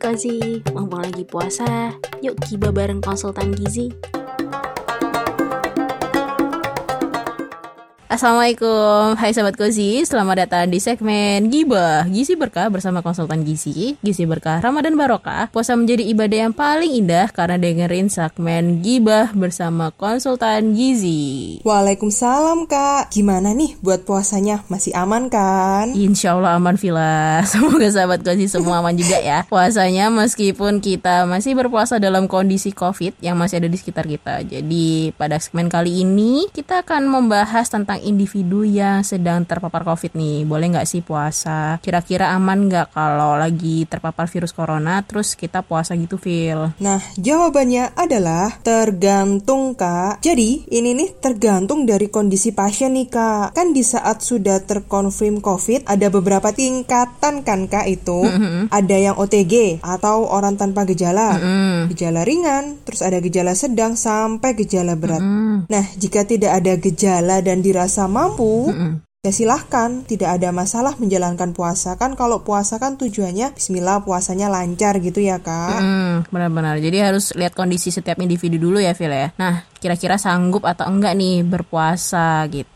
Kozi, mumpung lagi puasa, yuk kiba bareng konsultan gizi. Assalamualaikum, hai Sobat Kozi, selamat datang di segmen Gibah. Gizi Berkah bersama konsultan gizi Gizi Berkah Ramadan Barokah. Puasa menjadi ibadah yang paling indah karena dengerin segmen Gibah bersama konsultan gizi. Waalaikumsalam kak, gimana nih buat puasanya, masih aman kan? Insya Allah aman Vila, semoga Sobat Kozi semua aman juga ya. Puasanya meskipun kita masih berpuasa dalam kondisi covid yang masih ada di sekitar kita. Jadi pada segmen kali ini kita akan membahas tentang individu yang sedang terpapar COVID nih. Boleh nggak sih puasa? Kira-kira aman nggak kalau lagi terpapar virus corona terus kita puasa gitu, Phil? Nah, jawabannya adalah tergantung, Kak. Jadi, ini nih tergantung dari kondisi pasien nih, Kak. Kan di saat sudah terkonfirm COVID, ada beberapa tingkatan kan, Kak, itu. Mm -hmm. Ada yang OTG atau orang tanpa gejala. Mm -hmm. Gejala ringan, terus ada gejala sedang sampai gejala berat. Mm -hmm. Nah, jika tidak ada gejala dan dirasa dirasa mampu, mm -mm. Ya silahkan, tidak ada masalah menjalankan puasa. Kan kalau puasa kan tujuannya Bismillah puasanya lancar gitu ya kak. Mm, benar-benar. Jadi harus lihat kondisi setiap individu dulu ya Phil ya. Nah kira-kira sanggup atau enggak nih berpuasa gitu.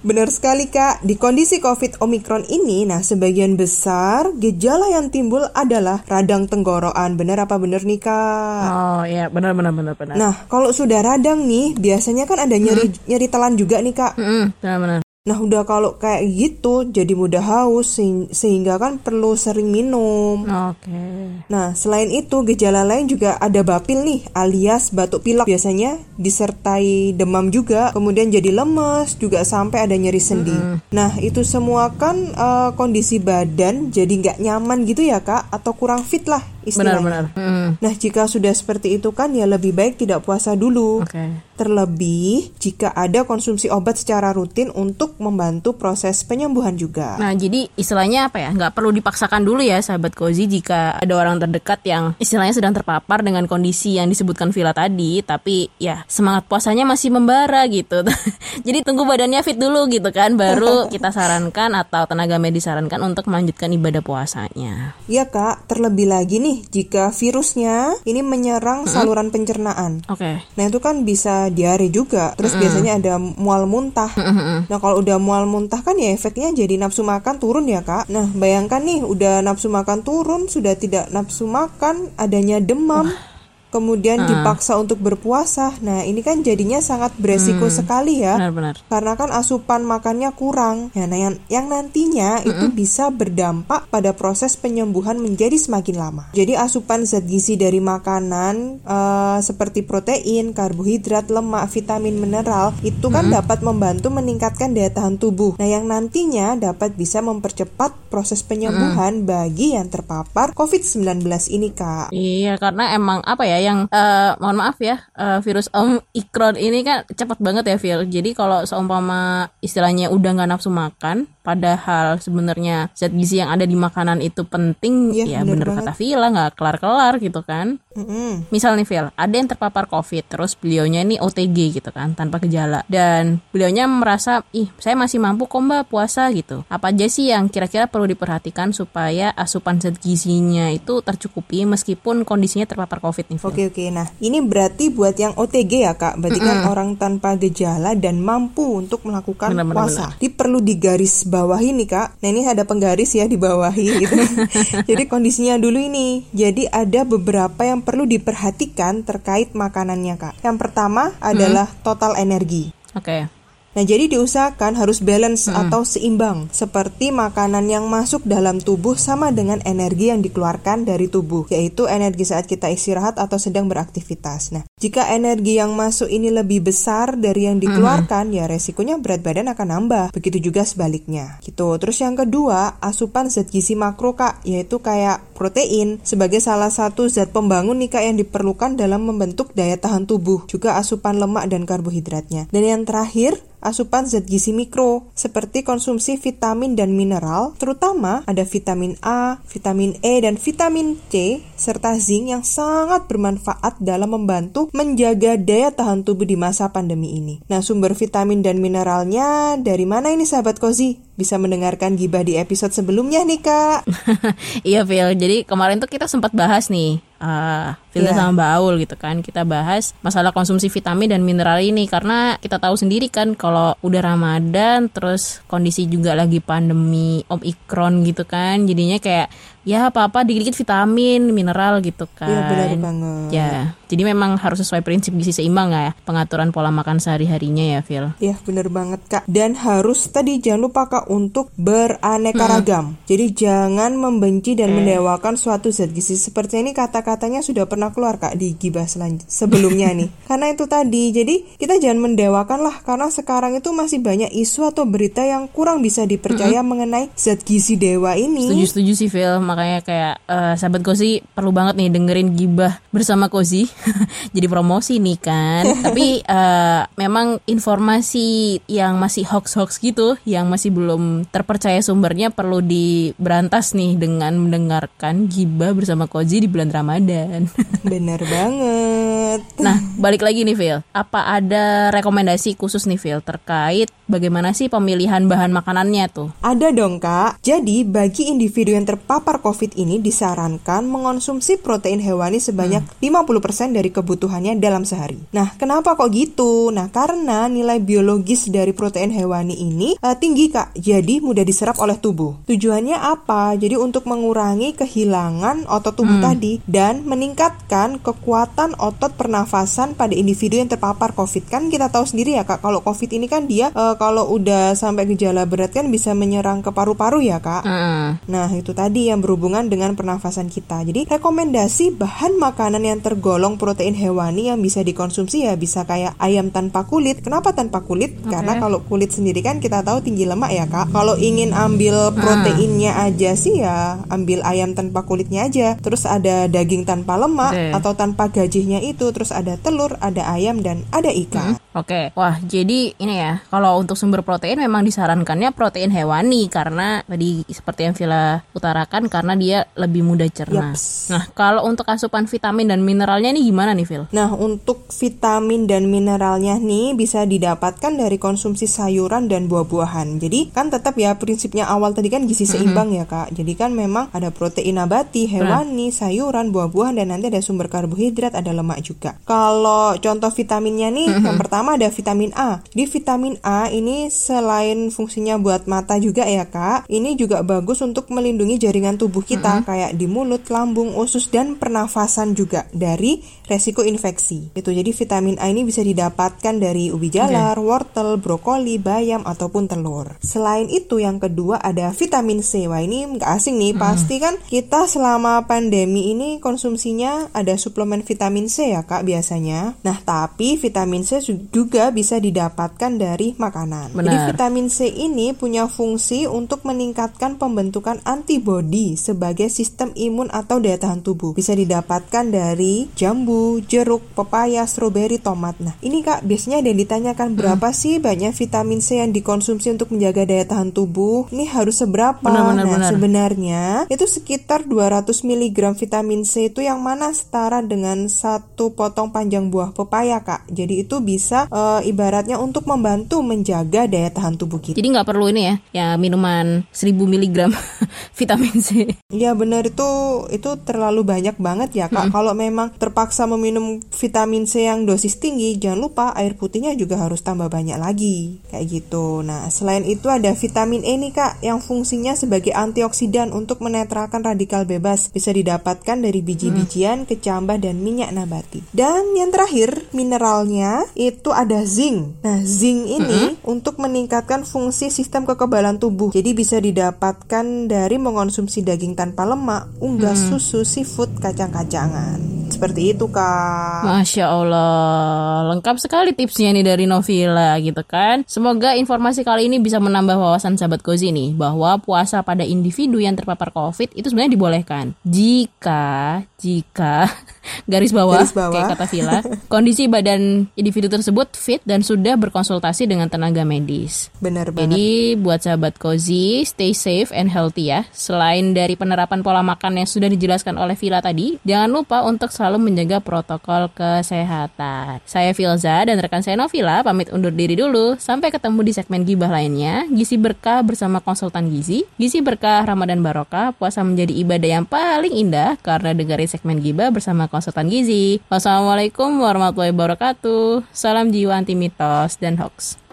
Benar sekali kak, di kondisi COVID Omicron ini, nah sebagian besar gejala yang timbul adalah radang tenggorokan. Benar apa benar nih kak? Oh iya, benar benar benar benar. Nah kalau sudah radang nih, biasanya kan ada nyeri hmm. nyeri telan juga nih kak. Hmm, benar benar. Nah udah kalau kayak gitu jadi mudah haus sehingga kan perlu sering minum. Oke. Okay. Nah selain itu gejala lain juga ada bapil nih alias batuk pilek biasanya disertai demam juga kemudian jadi lemes juga sampai ada nyeri sendi. Mm -hmm. Nah itu semua kan uh, kondisi badan jadi nggak nyaman gitu ya kak atau kurang fit lah istilahnya. Benar-benar. Mm. Nah jika sudah seperti itu kan ya lebih baik tidak puasa dulu. Okay. Terlebih jika ada konsumsi obat secara rutin untuk membantu proses penyembuhan juga. Nah jadi istilahnya apa ya nggak perlu dipaksakan dulu ya sahabat Kozi jika ada orang terdekat yang istilahnya sedang terpapar dengan kondisi yang disebutkan Villa tadi, tapi ya semangat puasanya masih membara gitu. jadi tunggu badannya fit dulu gitu kan, baru kita sarankan atau tenaga medis sarankan untuk melanjutkan ibadah puasanya. Iya kak, terlebih lagi nih jika virusnya ini menyerang -hmm. saluran pencernaan. Oke. Okay. Nah itu kan bisa diare juga. Terus mm -hmm. biasanya ada mual muntah. Mm -hmm. Nah kalau udah mual muntah kan ya efeknya jadi nafsu makan turun ya kak. Nah bayangkan nih udah nafsu makan turun sudah tidak nafsu makan adanya demam. Uh kemudian uh. dipaksa untuk berpuasa. Nah, ini kan jadinya sangat beresiko hmm. sekali ya. Benar-benar. Karena kan asupan makannya kurang. Ya, nah yang yang nantinya mm -mm. itu bisa berdampak pada proses penyembuhan menjadi semakin lama. Jadi asupan zat gizi dari makanan uh, seperti protein, karbohidrat, lemak, vitamin, mineral itu kan mm -hmm. dapat membantu meningkatkan daya tahan tubuh. Nah, yang nantinya dapat bisa mempercepat proses penyembuhan mm -hmm. bagi yang terpapar COVID-19 ini, Kak. Iya, karena emang apa ya yang uh, mohon maaf ya uh, virus Omicron ini kan cepat banget ya Phil. Jadi kalau seumpama istilahnya udah nggak nafsu makan, padahal sebenarnya zat gizi yang ada di makanan itu penting, ya, ya bener, bener kata Vila nggak kelar-kelar gitu kan. Mm-hmm. Misal nih Phil, ada yang terpapar COVID, terus beliaunya ini OTG gitu kan, tanpa gejala, dan beliaunya merasa ih saya masih mampu kok mbak puasa gitu. Apa aja sih yang kira-kira perlu diperhatikan supaya asupan zat gizinya itu tercukupi meskipun kondisinya terpapar COVID nih? Oke oke. Nah ini berarti buat yang OTG ya kak. Berarti mm -mm. kan orang tanpa gejala dan mampu untuk melakukan benar, puasa. Benar, Ini perlu digaris bawahi nih kak. Nah ini ada penggaris ya di bawahi gitu. Jadi kondisinya dulu ini. Jadi ada beberapa yang perlu diperhatikan terkait makanannya kak. Yang pertama adalah mm. total energi. Oke. Okay. Nah, jadi diusahakan harus balance hmm. atau seimbang, seperti makanan yang masuk dalam tubuh sama dengan energi yang dikeluarkan dari tubuh, yaitu energi saat kita istirahat atau sedang beraktivitas. Nah, jika energi yang masuk ini lebih besar dari yang dikeluarkan, hmm. ya resikonya berat badan akan nambah. Begitu juga sebaliknya. Gitu. Terus yang kedua, asupan zat gizi makro, Kak, yaitu kayak protein sebagai salah satu zat pembangun nih Kak yang diperlukan dalam membentuk daya tahan tubuh, juga asupan lemak dan karbohidratnya. Dan yang terakhir, asupan zat gizi mikro seperti konsumsi vitamin dan mineral, terutama ada vitamin A, vitamin E, dan vitamin C, serta zinc yang sangat bermanfaat dalam membantu menjaga daya tahan tubuh di masa pandemi ini. Nah, sumber vitamin dan mineralnya dari mana ini sahabat Kozi? bisa mendengarkan gibah di episode sebelumnya nih kak. iya Phil, jadi kemarin tuh kita sempat bahas nih uh, Filda yeah. sama Baul gitu kan kita bahas masalah konsumsi vitamin dan mineral ini karena kita tahu sendiri kan kalau udah Ramadan terus kondisi juga lagi pandemi Omikron gitu kan jadinya kayak ya apa-apa dikit-dikit vitamin, mineral gitu kan. Iya benar banget. Ya, jadi memang harus sesuai prinsip gizi seimbang ya pengaturan pola makan sehari-harinya ya, Phil. Iya benar banget kak. Dan harus tadi jangan lupa kak untuk beraneka hmm. ragam. Jadi jangan membenci dan okay. mendewakan suatu zat gizi seperti ini kata-katanya sudah pernah keluar kak di gibah sebelumnya nih. Karena itu tadi, jadi kita jangan mendewakan lah karena sekarang itu masih banyak isu atau berita yang kurang bisa dipercaya -hmm. mengenai zat gizi dewa ini. Setuju-setuju sih Phil makanya kayak uh, sahabat Kozi perlu banget nih dengerin gibah bersama Kozi jadi promosi nih kan. Tapi uh, memang informasi yang masih hoax-hoax gitu yang masih belum terpercaya sumbernya perlu diberantas nih dengan mendengarkan gibah bersama Kozi di bulan Ramadan. Bener banget. Nah balik lagi nih Phil. Apa ada rekomendasi khusus nih Phil terkait bagaimana sih pemilihan bahan makanannya tuh? Ada dong kak. Jadi bagi individu yang terpapar COVID ini disarankan mengonsumsi protein hewani sebanyak hmm. 50% dari kebutuhannya dalam sehari. Nah, kenapa kok gitu? Nah, karena nilai biologis dari protein hewani ini uh, tinggi, Kak. Jadi mudah diserap oleh tubuh. Tujuannya apa? Jadi untuk mengurangi kehilangan otot tubuh hmm. tadi dan meningkatkan kekuatan otot pernafasan pada individu yang terpapar COVID. Kan kita tahu sendiri ya, Kak, kalau COVID ini kan dia uh, kalau udah sampai gejala berat kan bisa menyerang ke paru-paru ya, Kak. Hmm. Nah, itu tadi yang berhubungan dengan pernafasan kita. Jadi rekomendasi bahan makanan yang tergolong protein hewani yang bisa dikonsumsi ya bisa kayak ayam tanpa kulit. Kenapa tanpa kulit? Okay. Karena kalau kulit sendiri kan kita tahu tinggi lemak ya kak. Kalau ingin ambil proteinnya hmm. aja sih ya ambil ayam tanpa kulitnya aja. Terus ada daging tanpa lemak okay. atau tanpa gajihnya itu. Terus ada telur, ada ayam dan ada ikan. Hmm. Oke, okay. wah jadi ini ya kalau untuk sumber protein memang disarankannya protein hewani karena tadi seperti yang Villa utarakan karena dia lebih mudah cerna. Yaps. Nah, kalau untuk asupan vitamin dan mineralnya ini gimana nih, Phil? Nah, untuk vitamin dan mineralnya nih bisa didapatkan dari konsumsi sayuran dan buah-buahan. Jadi kan tetap ya prinsipnya awal tadi kan gizi seimbang ya, Kak. Jadi kan memang ada protein nabati, hewani, sayuran, buah-buahan dan nanti ada sumber karbohidrat, ada lemak juga. Kalau contoh vitaminnya nih, yang pertama ada vitamin A. Di vitamin A ini selain fungsinya buat mata juga ya, Kak, ini juga bagus untuk melindungi jaringan tubuh kita kita kayak di mulut, lambung, usus dan pernafasan juga dari resiko infeksi. Itu jadi vitamin A ini bisa didapatkan dari ubi jalar, okay. wortel, brokoli, bayam ataupun telur. Selain itu yang kedua ada vitamin C. Wah ini nggak asing nih, hmm. pasti kan kita selama pandemi ini konsumsinya ada suplemen vitamin C ya kak biasanya. Nah tapi vitamin C juga bisa didapatkan dari makanan. Benar. Jadi vitamin C ini punya fungsi untuk meningkatkan pembentukan antibodi sebagai sistem imun atau daya tahan tubuh. Bisa didapatkan dari jambu, jeruk, pepaya, stroberi, tomat. Nah, ini Kak, biasanya ada yang ditanyakan berapa hmm. sih banyak vitamin C yang dikonsumsi untuk menjaga daya tahan tubuh? Ini harus seberapa? Benar, benar, nah, benar. sebenarnya itu sekitar 200 mg vitamin C itu yang mana setara dengan satu potong panjang buah pepaya, Kak. Jadi itu bisa e, ibaratnya untuk membantu menjaga daya tahan tubuh kita. Jadi nggak perlu ini ya, ya minuman 1000 mg vitamin C. Ya Iya benar itu itu terlalu banyak banget ya kak. Hmm. Kalau memang terpaksa meminum vitamin C yang dosis tinggi, jangan lupa air putihnya juga harus tambah banyak lagi kayak gitu. Nah selain itu ada vitamin E nih kak yang fungsinya sebagai antioksidan untuk menetralkan radikal bebas. Bisa didapatkan dari biji-bijian, hmm. kecambah dan minyak nabati. Dan yang terakhir mineralnya itu ada zinc. Nah zinc ini hmm. untuk meningkatkan fungsi sistem kekebalan tubuh. Jadi bisa didapatkan dari mengonsumsi daging tanpa lemak, unggas hmm. susu, seafood, kacang-kacangan. Seperti itu, Kak. Masya Allah, lengkap sekali tipsnya nih dari Novila gitu kan. Semoga informasi kali ini bisa menambah wawasan sahabat Kozi nih, bahwa puasa pada individu yang terpapar COVID itu sebenarnya dibolehkan. Jika, jika, garis bawah, garis bawah. kayak kata Vila, kondisi badan individu tersebut fit dan sudah berkonsultasi dengan tenaga medis. Benar banget. Jadi buat sahabat Kozi, stay safe and healthy ya. Selain dari penerapan pola makan yang sudah dijelaskan oleh Vila tadi, jangan lupa untuk selalu selalu menjaga protokol kesehatan. Saya Filza dan rekan saya Novila pamit undur diri dulu. Sampai ketemu di segmen gibah lainnya. Gizi berkah bersama konsultan gizi. Gizi berkah Ramadan Barokah. Puasa menjadi ibadah yang paling indah karena dengerin segmen gibah bersama konsultan gizi. Wassalamualaikum warahmatullahi wabarakatuh. Salam jiwa anti mitos dan hoax.